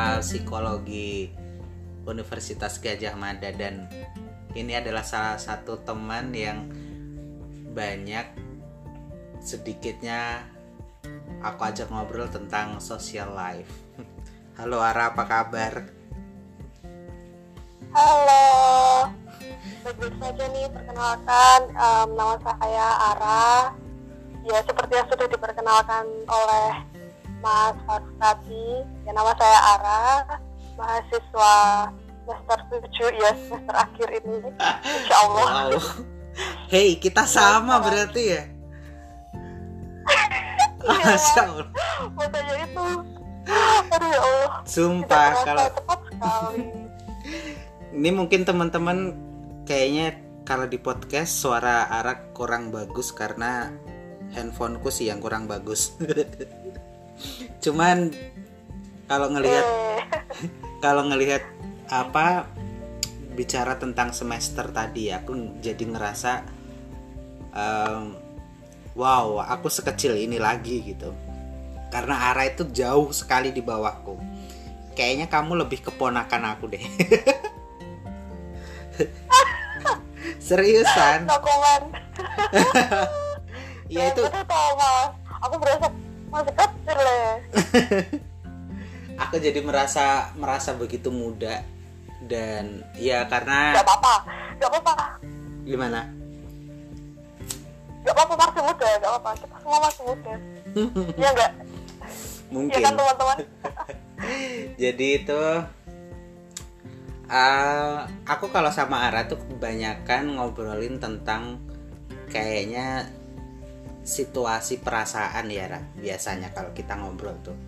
uh, psikologi Universitas Gajah Mada dan ini adalah salah satu teman yang banyak sedikitnya aku ajak ngobrol tentang social life. Halo Ara, apa kabar? Halo, baik saja nih perkenalkan um, nama saya Ara. Ya seperti yang sudah diperkenalkan oleh Mas Faruk tadi, ya nama saya Ara, mahasiswa semester 7 ya semester akhir ini, Insya Allah. Wow. Hei, kita sama berarti ya? Iya, Masya Allah. Makanya itu, aduh ya Allah. Sumpah kalau sekali. ini mungkin teman-teman kayaknya kalau di podcast suara Ara kurang bagus karena handphoneku sih yang kurang bagus. Cuman kalau ngelihat Eh, kalau ngelihat apa bicara tentang semester tadi aku jadi ngerasa em, wow aku sekecil ini lagi gitu. Karena Ara itu jauh sekali di bawahku. Kayaknya kamu lebih keponakan aku deh. Seriusan? No ya itu mas, aku berasa. aku jadi merasa merasa begitu muda dan ya karena Gak apa-apa, gak apa-apa, gimana gak apa-apa masih muda, gak apa-apa. Kita semua masih muda. Iya enggak? Mungkin kan teman-teman? jadi itu uh, aku kalau sama Ara tuh kebanyakan ngobrolin tentang kayaknya situasi perasaan ya Ra biasanya kalau kita ngobrol tuh.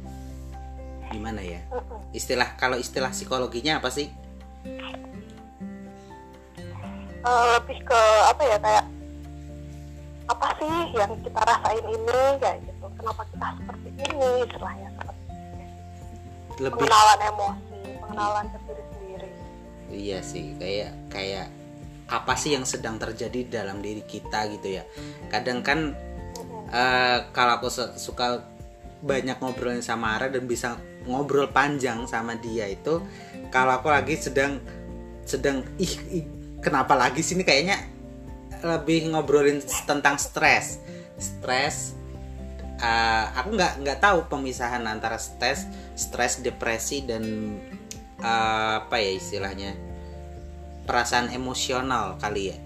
Gimana ya? Istilah kalau istilah psikologinya apa sih? Eh, lebih ke apa ya kayak apa sih yang kita rasain ini kayak gitu. Kenapa kita seperti ini istilahnya seperti lebih pengenalan emosi, pengenalan ke diri sendiri. iya sih kayak kayak apa sih yang sedang terjadi dalam diri kita gitu ya. Kadang kan eh, kalau aku su- suka banyak ngobrolin sama Ara dan bisa ngobrol panjang sama dia itu kalau aku lagi sedang sedang ih, ih, kenapa lagi sini kayaknya lebih ngobrolin tentang stres. Stres eh, aku nggak nggak tahu pemisahan antara stres stres depresi dan eh, apa ya istilahnya? Perasaan emosional kali ya.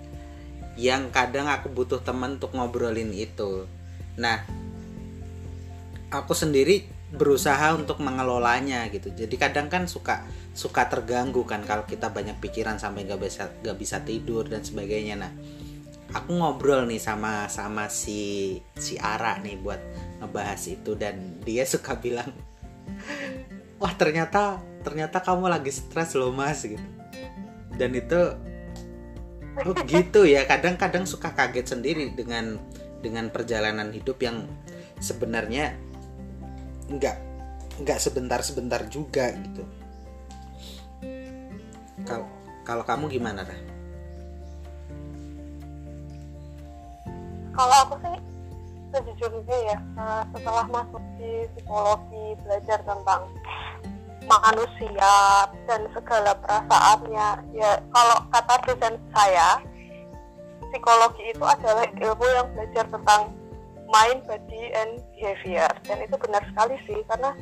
Yang kadang aku butuh teman untuk ngobrolin itu nah aku sendiri berusaha untuk mengelolanya gitu. Jadi kadang kan suka suka terganggu kan kalau kita banyak pikiran sampai nggak bisa nggak bisa tidur dan sebagainya. Nah aku ngobrol nih sama sama si si Ara nih buat ngebahas itu dan dia suka bilang wah ternyata ternyata kamu lagi stres loh mas gitu. Dan itu oh gitu ya kadang-kadang suka kaget sendiri dengan dengan perjalanan hidup yang sebenarnya nggak nggak sebentar-sebentar juga gitu kalau kalau kamu gimana? Kalau aku sih sejujurnya ya eh, setelah masuk di psikologi belajar tentang manusia dan segala perasaannya ya kalau kata dosen saya psikologi itu adalah ilmu yang belajar tentang mind, body, and behavior dan itu benar sekali sih karena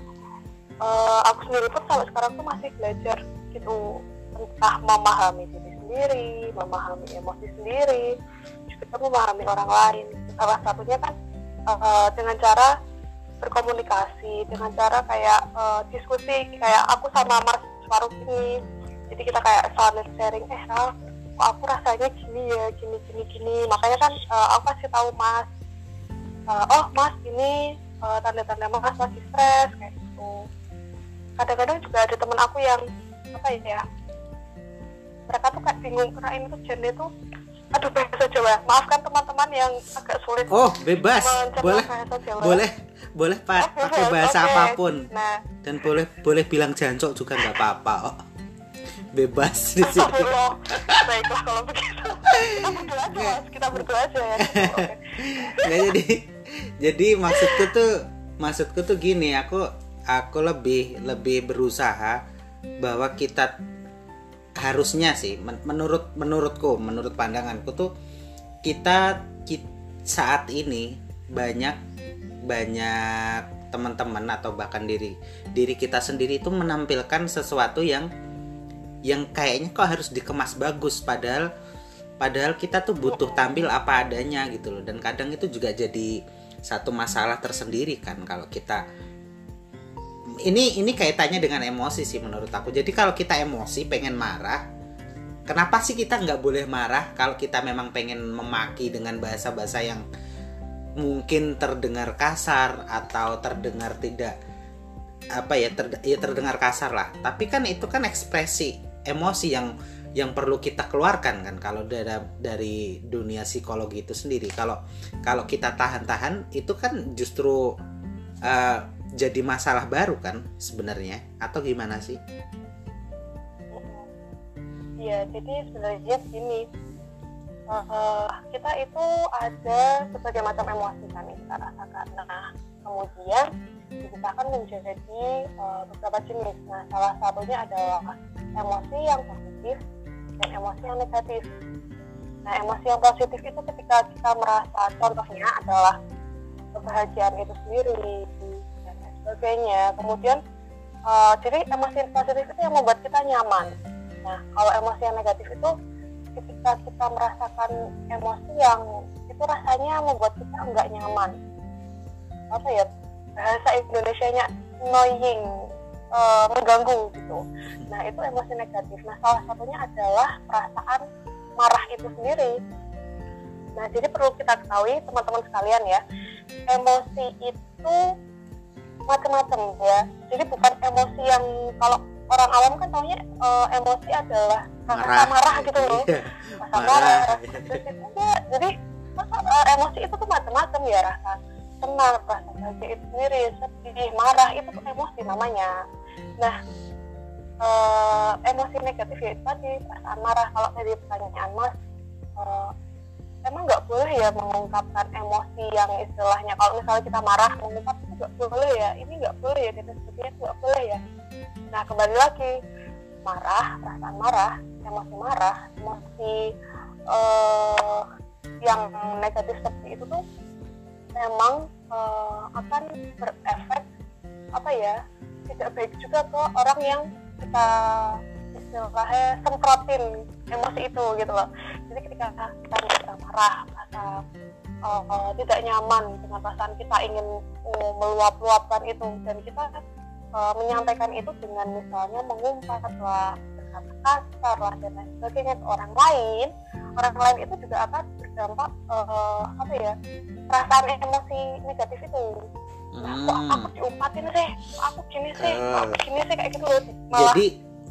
eh, aku sendiri pun sampai sekarang tuh masih belajar gitu entah memahami diri sendiri, memahami emosi sendiri, juga memahami orang lain. Salah satunya kan eh, dengan cara berkomunikasi, dengan cara kayak eh, diskusi kayak aku sama Mas Faruk ini. Jadi kita kayak saling sharing, eh aku rasanya gini ya, gini gini gini. Makanya kan eh, aku kasih tahu Mas, eh, oh Mas ini eh, tanda-tanda Mas masih stres kayak gitu. Kadang-kadang juga ada temen aku yang apa ya, mereka tuh kayak bingung karena ini tuh genre tuh aduh bahasa Jawa. Maafkan teman-teman yang agak sulit oh bebas. boleh. boleh. Boleh pa- Oke, pakai bahasa oke. apa pun. Nah. Dan boleh boleh bilang jancok juga nggak apa-apa oh. Bebas di sini. Baiklah kalau begitu. Kita berdoa aja mas. Kita berdoa aja ya. Oke. Nggak, jadi jadi maksudku tuh maksudku tuh gini aku aku lebih lebih berusaha bahwa kita harusnya sih menurut menurutku menurut pandanganku tuh kita, kita saat ini banyak banyak teman-teman atau bahkan diri diri kita sendiri itu menampilkan sesuatu yang yang kayaknya kok harus dikemas bagus padahal padahal kita tuh butuh tampil apa adanya gitu loh. Dan kadang itu juga jadi satu masalah tersendiri kan kalau kita ini ini kaitannya dengan emosi sih menurut aku. Jadi kalau kita emosi pengen marah kenapa sih kita nggak boleh marah kalau kita memang pengen memaki dengan bahasa-bahasa yang mungkin terdengar kasar atau terdengar tidak apa ya ter, ya terdengar kasar lah. Tapi kan itu kan ekspresi emosi yang yang perlu kita keluarkan kan kalau dari dari dunia psikologi itu sendiri kalau kalau kita tahan-tahan itu kan justru uh, jadi masalah baru kan sebenarnya atau gimana sih? Iya jadi sebenarnya gini uh, kita itu ada berbagai macam emosi kan yang kita rasakan. Nah, kemudian dipisahkan menjadi uh, beberapa jenis. Nah, salah satunya adalah emosi yang positif dan emosi yang negatif. Nah, emosi yang positif itu ketika kita merasa contohnya adalah kebahagiaan itu sendiri dan sebagainya. Kemudian uh, jadi emosi positif itu yang membuat kita nyaman. Nah, kalau emosi yang negatif itu ketika kita merasakan emosi yang itu rasanya membuat kita nggak nyaman apa ya bahasa Indonesia nya annoying uh, mengganggu gitu. Nah itu emosi negatif. Nah salah satunya adalah perasaan marah itu sendiri. Nah jadi perlu kita ketahui teman-teman sekalian ya emosi itu macam-macam ya. Jadi bukan emosi yang kalau orang awam kan taunya uh, emosi adalah marah, marah gitu loh. Iya, rasa marah, marah. Terus jadi uh, emosi itu tuh macam-macam ya rasa senang rasa bahagia itu sendiri sedih marah. Itu tuh emosi namanya nah uh, emosi negatif ya itu tadi perasaan marah kalau tadi pertanyaan mas. Uh, emang nggak boleh ya mengungkapkan emosi yang istilahnya? Kalau misalnya kita marah mengungkap itu nggak boleh ya. Ini nggak boleh ya dan sebagainya nggak boleh ya. Nah kembali lagi. Marah perasaan marah emosi marah emosi uh, yang negatif seperti itu tuh memang uh, akan berefek apa ya tidak baik juga ke orang yang kita istilahnya semprotin emosi itu gitu loh. Jadi ketika kita merasa marah merasa uh, tidak nyaman dengan perasaan kita ingin uh, meluap-luapkan itu dan kita uh, menyampaikan itu dengan misalnya mengumpat lah berkata kasar lah dan lain sebagainya ke orang lain orang lain itu juga akan berdampak uh, apa ya perasaan emosi negatif itu. Nah, kok aku hmm. diumpatin sih aku gini sih? Uh, aku gini sih? Kayak gitu loh. Malah jadi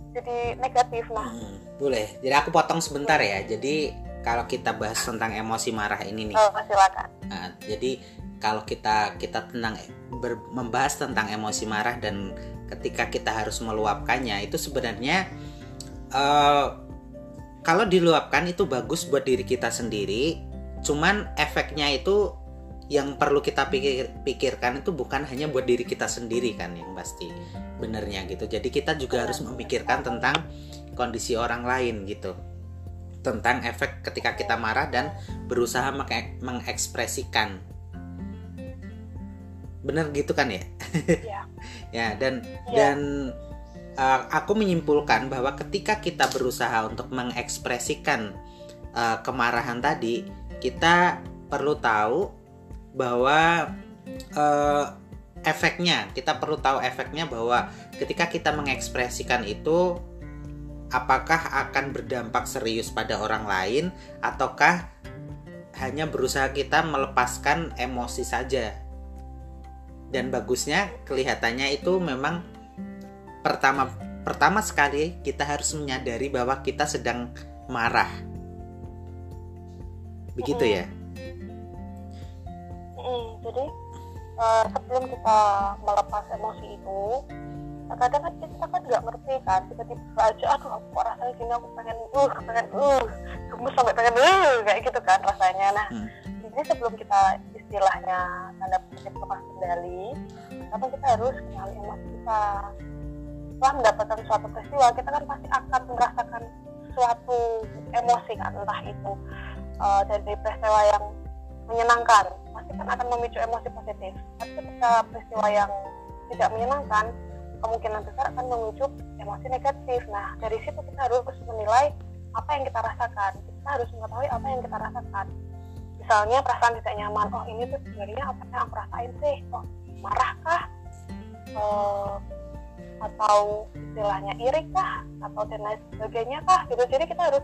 jadi negatif nah. Hmm, boleh. Jadi aku potong sebentar ya. Jadi kalau kita bahas tentang emosi marah ini nih. Oh, silakan. Nah, jadi kalau kita kita tenang ber, membahas tentang emosi marah dan ketika kita harus meluapkannya itu sebenarnya uh, kalau diluapkan itu bagus buat diri kita sendiri cuman efeknya itu yang perlu kita pikir, pikirkan itu bukan hanya buat diri kita sendiri kan yang pasti benernya gitu. Jadi kita juga harus memikirkan tentang kondisi orang lain gitu. Tentang efek ketika kita marah dan berusaha mengekspresikan. Bener gitu kan ya? Ya, ya dan ya. dan uh, aku menyimpulkan bahwa ketika kita berusaha untuk mengekspresikan uh, kemarahan tadi kita perlu tahu bahwa uh, efeknya. Kita perlu tahu efeknya bahwa ketika kita mengekspresikan itu apakah akan berdampak serius pada orang lain ataukah hanya berusaha kita melepaskan emosi saja. Dan bagusnya kelihatannya itu memang pertama pertama sekali kita harus menyadari bahwa kita sedang marah. Begitu ya? Mm, jadi uh, sebelum kita melepas emosi itu kadang kan kita kan nggak ngerti kan tiba-tiba aja aduh aku kok rasanya gini aku pengen uh pengen uh gemes sampai pengen uh kayak gitu kan rasanya. Nah hmm. jadi sebelum kita istilahnya tanda kutip lepas kendali karena kita harus kenali emosi kita setelah mendapatkan suatu peristiwa kita kan pasti akan merasakan suatu emosi kan entah itu uh, dari peristiwa yang menyenangkan pasti kan akan memicu emosi positif. Tapi ketika peristiwa yang tidak menyenangkan kemungkinan besar akan memicu emosi negatif. Nah dari situ kita harus menilai apa yang kita rasakan. Kita harus mengetahui apa yang kita rasakan. Misalnya perasaan tidak nyaman. Oh ini tuh sebenarnya apa yang aku rasain sih? Oh marahkah uh, atau istilahnya iri kah? Atau dan lain sebagainya kah? Gitu. Jadi kita harus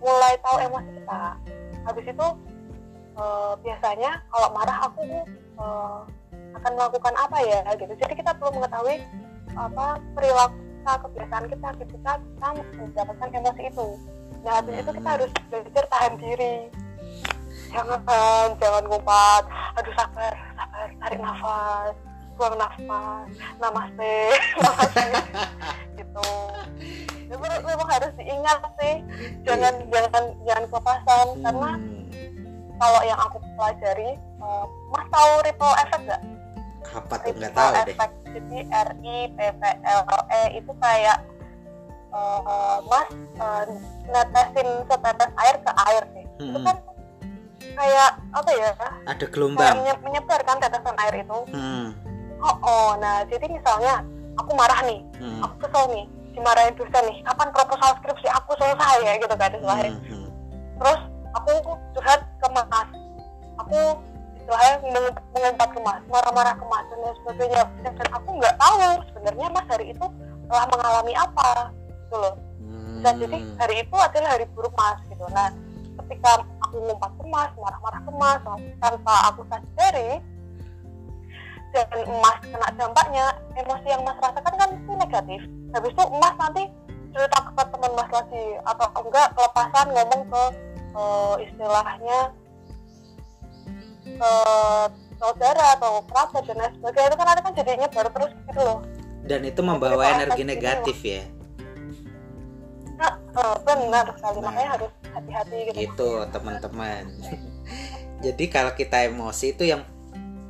mulai tahu emosi kita. Habis itu uh, biasanya kalau marah aku uh, akan melakukan apa ya gitu. Jadi kita perlu mengetahui apa perilaku kita kebiasaan kita ketika kita mendapatkan emosi itu. Nah habis itu kita harus belajar tahan diri. Jangan jangan ngumpat aduh sabar sabar tarik nafas buang nafas. Namaste. Namaste gitu. Itu memang harus diingat sih. Jangan jangan jangan kelepasan. Hmm. karena kalau yang aku pelajari uh, mas tahu ripple effect gak? apa tuh? Nggak tahu effect. deh jadi R I P P L E itu kayak uh, mas uh, netesin setetes air ke air sih hmm. itu kan kayak apa ya? Ada gelombang. Menyebar kan tetesan air itu. Hmm oh oh nah jadi misalnya aku marah nih hmm. aku kesel nih dimarahin dosen nih kapan proposal skripsi aku selesai ya gitu kan istilahnya hmm, hmm. terus aku curhat ke mas aku istilahnya mengempat ke mas marah-marah ke mas dan lain sebagainya dan aku nggak tahu sebenarnya mas hari itu telah mengalami apa gitu loh dan jadi hmm. hari itu adalah hari buruk mas gitu nah ketika aku ngumpat ke mas marah-marah ke mas tanpa aku sadari dan emas kena dampaknya emosi yang mas rasakan kan itu negatif. Habis itu emas nanti cerita ke teman mas lagi atau enggak kelepasan ngomong ke uh, istilahnya ke saudara atau kerabat dan lain sebagainya. Itu kan nanti kan jadinya baru terus gitu loh. Dan itu membawa jadi, energi negatif ya. Nah, uh, benar sekali. Nah, makanya harus hati-hati gitu gitu teman-teman. Jadi kalau kita emosi itu yang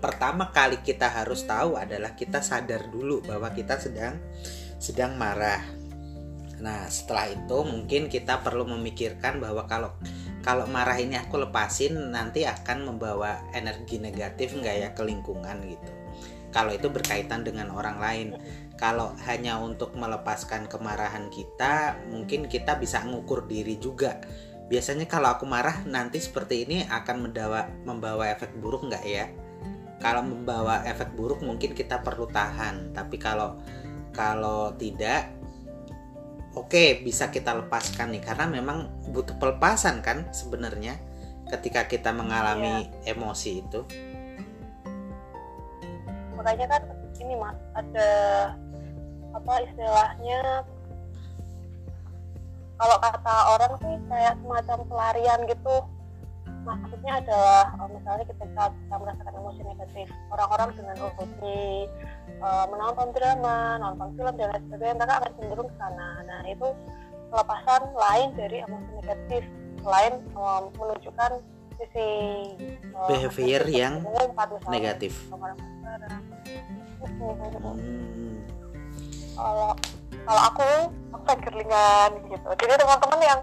pertama kali kita harus tahu adalah kita sadar dulu bahwa kita sedang sedang marah. Nah, setelah itu mungkin kita perlu memikirkan bahwa kalau kalau marah ini aku lepasin nanti akan membawa energi negatif nggak ya ke lingkungan gitu. Kalau itu berkaitan dengan orang lain. Kalau hanya untuk melepaskan kemarahan kita, mungkin kita bisa mengukur diri juga. Biasanya kalau aku marah nanti seperti ini akan membawa membawa efek buruk nggak ya? Kalau membawa efek buruk mungkin kita perlu tahan tapi kalau kalau tidak oke okay, bisa kita lepaskan nih karena memang butuh pelepasan kan sebenarnya ketika kita mengalami iya. emosi itu makanya kan ini mas ada apa istilahnya kalau kata orang sih kayak semacam pelarian gitu maksudnya adalah uh, misalnya ketika kita merasakan emosi negatif orang-orang dengan hobi uh, menonton drama nonton film dan lain sebagainya mereka akan cenderung ke sana. Nah itu pelepasan lain dari emosi negatif selain um, menunjukkan sisi uh, behavior yang negatif. hmm. kalau kalau aku aku gerlingan gitu. Jadi teman-teman yang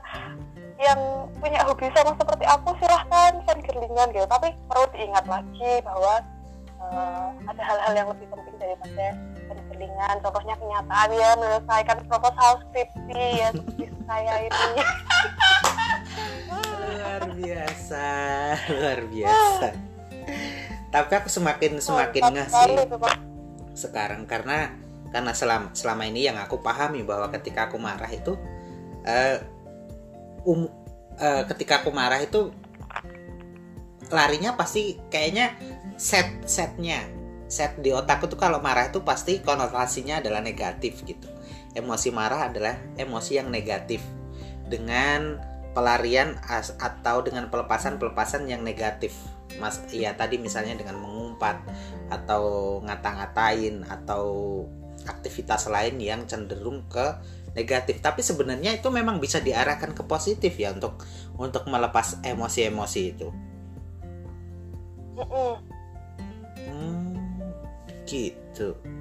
yang punya hobi sama seperti aku silahkan fan girlingan gitu. Tapi perlu diingat lagi bahwa uh, ada hal-hal yang lebih penting daripada fan girlingan contohnya kenyataan ya menyelesaikan proposal skripsi ya seperti saya ini. Luar biasa luar biasa. Tapi aku semakin semakin oh, ngasih sekarang karena karena selama selama ini yang aku pahami bahwa ketika aku marah itu uh, um, uh, ketika aku marah itu larinya pasti kayaknya set setnya set di otakku tuh kalau marah itu pasti konotasinya adalah negatif gitu. Emosi marah adalah emosi yang negatif dengan pelarian atau dengan pelepasan pelepasan yang negatif. Mas iya tadi misalnya dengan mengumpat atau ngata-ngatain atau aktivitas lain yang cenderung ke negatif. Tapi sebenarnya itu memang bisa diarahkan ke positif ya untuk untuk melepas emosi-emosi itu. Hmm, gitu. Gitu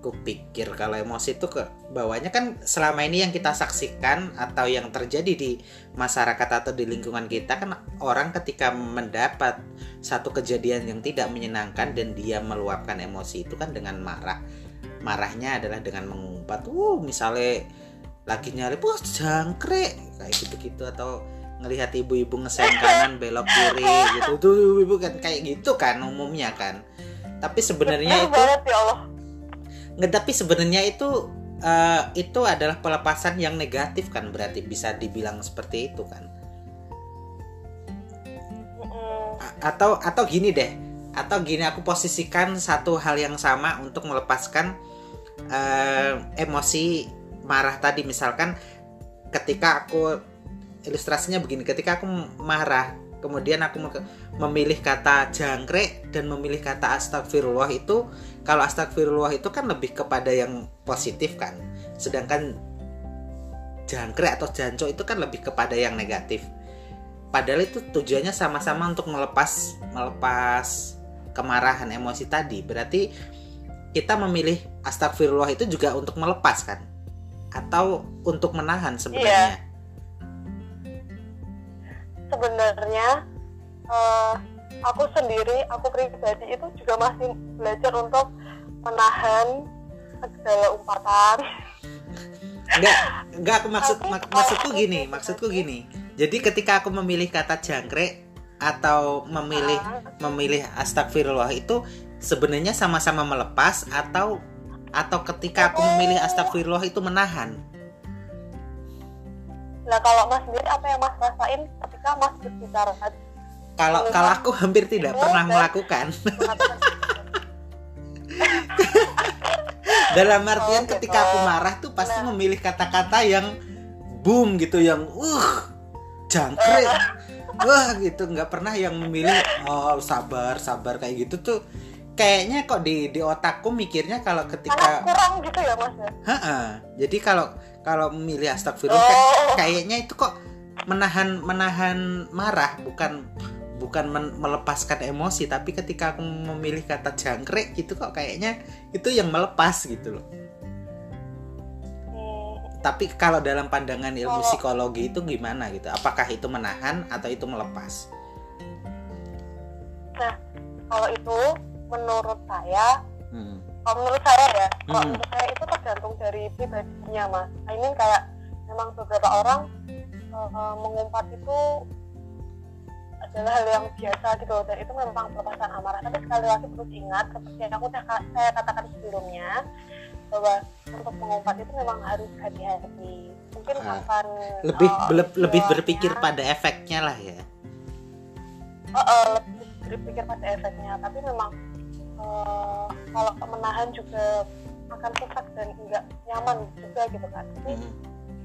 aku pikir kalau emosi itu ke bawahnya. Kan selama ini yang kita saksikan atau yang terjadi di masyarakat atau di lingkungan kita kan orang ketika mendapat satu kejadian yang tidak menyenangkan dan dia meluapkan emosi itu kan dengan marah. Marahnya adalah dengan mengumpat uh misalnya lagi nyari wah jangkrik. Kayak gitu-gitu atau ngelihat ibu-ibu ngesen kanan belok kiri gitu. Tuh ibu-ibu kan kayak gitu kan umumnya kan. Tapi sebenarnya itu nggak tapi sebenarnya itu uh, itu adalah pelepasan yang negatif kan berarti bisa dibilang seperti itu kan. A atau atau gini deh atau gini aku posisikan satu hal yang sama untuk melepaskan uh, emosi marah tadi. Misalkan ketika aku ilustrasinya begini ketika aku marah kemudian aku memilih kata jangkrik dan memilih kata astagfirullah itu kalau astagfirullah itu kan lebih kepada yang positif kan. Sedangkan jangkrik atau janco itu kan lebih kepada yang negatif. Padahal itu tujuannya sama-sama untuk melepas melepas kemarahan emosi tadi. Berarti kita memilih astagfirullah itu juga untuk melepas kan? Atau untuk menahan sebenarnya? Yeah sebenarnya uh, aku sendiri aku pribadi itu juga masih belajar untuk menahan segala umpatan. Enggak enggak aku maksud mak maksudku gini maksudku gini. Jadi ketika aku memilih kata jangkrik atau memilih uh. memilih astagfirullah itu sebenarnya sama-sama melepas atau atau ketika aku memilih astagfirullah itu menahan? Nah kalau Mas sendiri apa yang Mas rasain ketika Mas berbicara? Kalau kalau aku hampir tidak pernah melakukan. Dalam artian oh, ketika aku marah tuh pasti nah. memilih kata-kata yang boom gitu, yang uh jangkrik, wah gitu, nggak pernah yang memilih oh sabar sabar kayak gitu tuh kayaknya kok di di otakku mikirnya kalau ketika kurang gitu ya mas ya? jadi kalau kalau memilih astagfirullah oh. kayaknya itu kok menahan menahan marah bukan bukan melepaskan emosi tapi ketika aku memilih kata jangkrik gitu kok kayaknya itu yang melepas gitu loh hmm. tapi kalau dalam pandangan ilmu psikologi itu gimana gitu apakah itu menahan atau itu melepas nah kalau itu menurut saya hmm. kalau menurut saya ya hmm. kalau menurut saya itu tergantung dari pribadinya mas. I mean kayak memang beberapa orang uh, mengumpat itu adalah hal yang biasa gitu dan itu memang pelepasan amarah. Tapi sekali lagi perlu diingat seperti yang aku saya katakan sebelumnya bahwa untuk mengumpat itu memang harus hati-hati. Mungkin uh, akan lebih uh, lebih berpikir pada efeknya lah ya. Uh, uh, lebih berpikir pada efeknya. Tapi memang uh, kalau menahan juga akan susah dan enggak nyaman juga gitu kan. Jadi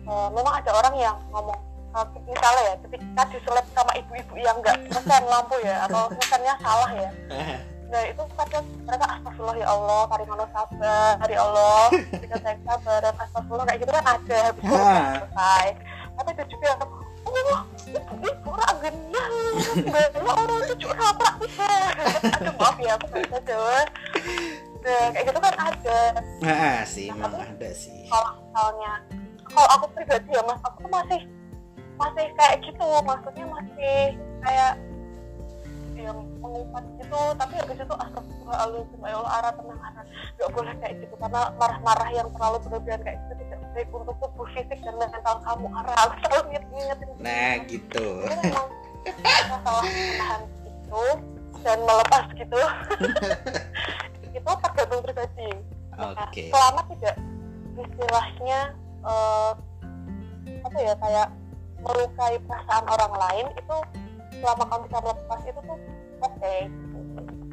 uh, memang ada orang yang ngomong uh, misalnya ya ketika diselip sama ibu-ibu yang enggak pesan lampu ya atau pesannya salah ya. Nah itu kadang mereka astagfirullah ya Allah karimano sabar ya Allah ketika saya sabar dan astagfirullah kayak gitu kan ada habis selesai. Tapi ada juga yang oh ibu orang genah orang itu juga raprak bisa aduh maaf ya aku bahasa Jawa nah kayak gitu kan ada. Nah, sih nah, memang ada sih. kalau misalnya kalau aku pribadi ya mas aku masih masih kayak gitu. Maksudnya masih kayak yang mengumpat gitu. Tapi habis itu astagfirullahaladzim ya Allah arah tenang arah gak boleh kayak gitu karena marah-marah yang terlalu berlebihan kayak gitu baik untuk tubuh fisik dan mental kamu. Aku selalu ngingetin nah gitu. Itu memang masalah menahan itu dan melepas gitu. Itu tergantung pribadi. Nah, okay. selama tidak istilahnya uh, apa ya kayak melukai perasaan orang lain itu selama kamu bisa melepas itu tuh oke. okay.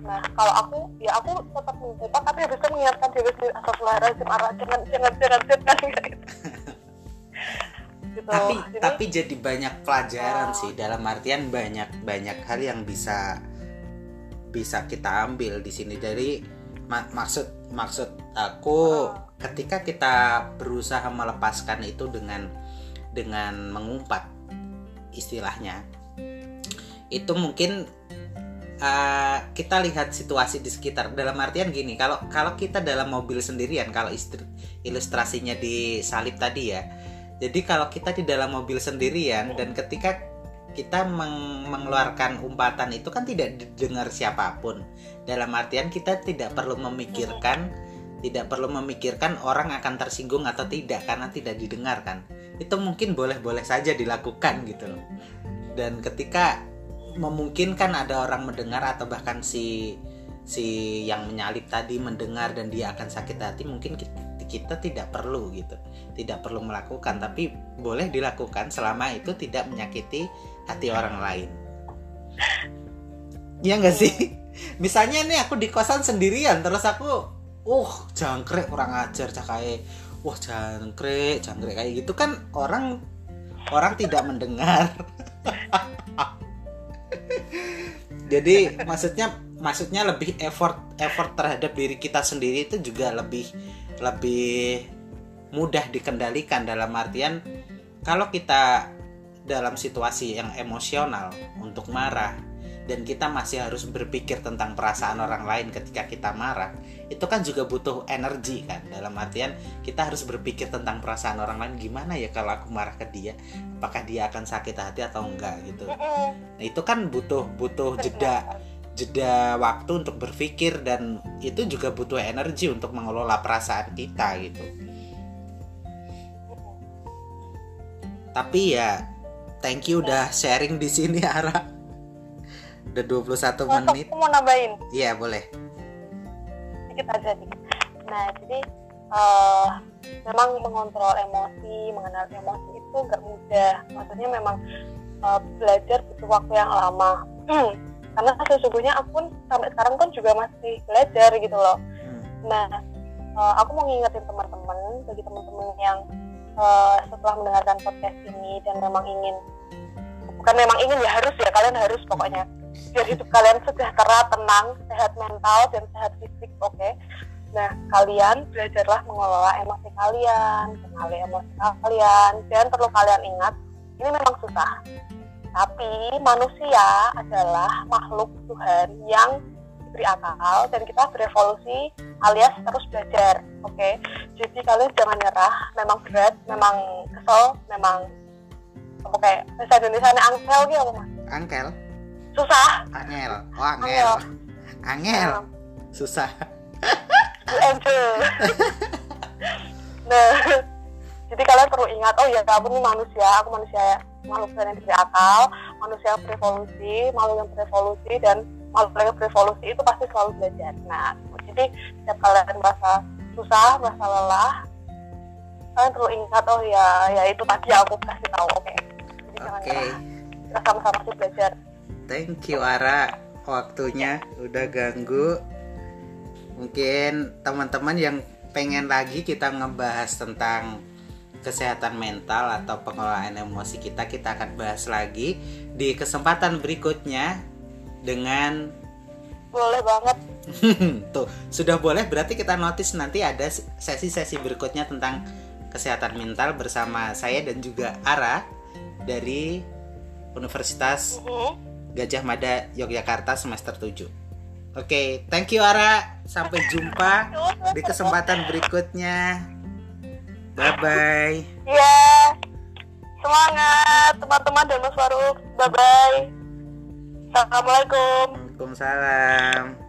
Nah kalau aku ya aku tetap mengumpat tapi habis itu mengingatkan diri sendiri astagfirullahaladzim arah jangan jangan jangan jangan gitu. gitu. tapi jadi, tapi jadi banyak pelajaran oh. sih dalam artian banyak banyak hal yang bisa bisa kita ambil di sini dari mak maksud maksud aku oh. ketika kita berusaha melepaskan itu dengan dengan mengumpat istilahnya itu mungkin uh, kita lihat situasi di sekitar. Dalam artian gini kalau kalau kita dalam mobil sendirian kalau istri, ilustrasinya di salib tadi ya. Jadi kalau kita di dalam mobil sendirian dan ketika kita meng mengeluarkan umpatan itu kan tidak didengar siapa pun. Dalam artian kita tidak perlu memikirkan tidak perlu memikirkan orang akan tersinggung atau tidak karena tidak didengarkan. Itu mungkin boleh-boleh saja dilakukan gitu loh. Dan ketika memungkinkan ada orang mendengar atau bahkan si si yang menyalip tadi mendengar dan dia akan sakit hati mungkin kita, kita tidak perlu gitu. Tidak perlu melakukan tapi boleh dilakukan selama itu tidak menyakiti hati orang lain. Ya nggak sih? Misalnya nih aku di kosan sendirian terus aku uh jangkrik kurang ajar cakai wah jangkrik jangkrik kayak gitu kan orang orang tidak mendengar jadi maksudnya maksudnya lebih effort effort terhadap diri kita sendiri itu juga lebih lebih mudah dikendalikan dalam artian kalau kita dalam situasi yang emosional untuk marah dan kita masih harus berpikir tentang perasaan orang lain ketika kita marah itu kan juga butuh energi kan. Dalam artian kita harus berpikir tentang perasaan orang lain gimana ya kalau aku marah ke dia? Apakah dia akan sakit hati atau enggak gitu. Nah itu kan butuh butuh jeda jeda waktu untuk berpikir dan itu juga butuh energi untuk mengelola perasaan kita gitu. Tapi ya thank you udah sharing di sini Ara udah 21 Masuk, menit. aku mau nambahin. Iya boleh. Sedikit aja nih nah jadi uh, memang mengontrol emosi mengenal emosi itu nggak mudah. Maksudnya memang uh, belajar butuh waktu yang lama. Karena sesungguhnya aku pun sampai sekarang pun juga masih belajar gitu loh. Hmm. nah uh, aku mau ngingetin teman-teman bagi teman-teman yang uh, setelah mendengarkan podcast ini dan memang ingin bukan memang ingin ya harus ya kalian harus pokoknya biar hidup kalian sejahtera, tenang, sehat mental dan sehat fisik, oke? Okay? Nah, kalian belajarlah mengelola emosi kalian, kenali emosi kalian, dan perlu kalian ingat, ini memang susah. Tapi manusia adalah makhluk Tuhan yang diberi akal dan kita berevolusi alias terus belajar, oke? Okay? Jadi kalian jangan nyerah, memang berat, memang kesel, memang oke okay, bahasa Indonesia angkel gitu mas? Angkel? Susah. Angel. Oh angel. Angel, susah. Angel. Nah jadi kalian perlu ingat oh ya aku ini manusia aku manusia makhluk yang diberi akal manusia yang berevolusi makhluk yang berevolusi dan makhluk yang berevolusi itu pasti selalu belajar. Nah jadi setiap kalian merasa susah merasa lelah kalian perlu ingat oh ya ya itu tadi aku kasih tahu. Oke. Okay. jadi okay. jangan kita sama-sama sih belajar thank you Ara. Waktunya udah ganggu. Mungkin teman-teman yang pengen lagi kita ngebahas tentang kesehatan mental atau pengelolaan emosi kita kita akan bahas lagi di kesempatan berikutnya dengan boleh banget. Tuh sudah boleh. Berarti kita notice nanti ada sesi-sesi berikutnya tentang kesehatan mental bersama saya dan juga Ara dari Universitas uh mm-hmm. -huh Gajah Mada Yogyakarta semester 7. Oke, okay, thank you Ara. Sampai jumpa di kesempatan berikutnya. Bye bye. Iya. Semangat teman-teman dan Mas Faruk. Bye bye. Assalamualaikum. Waalaikumsalam.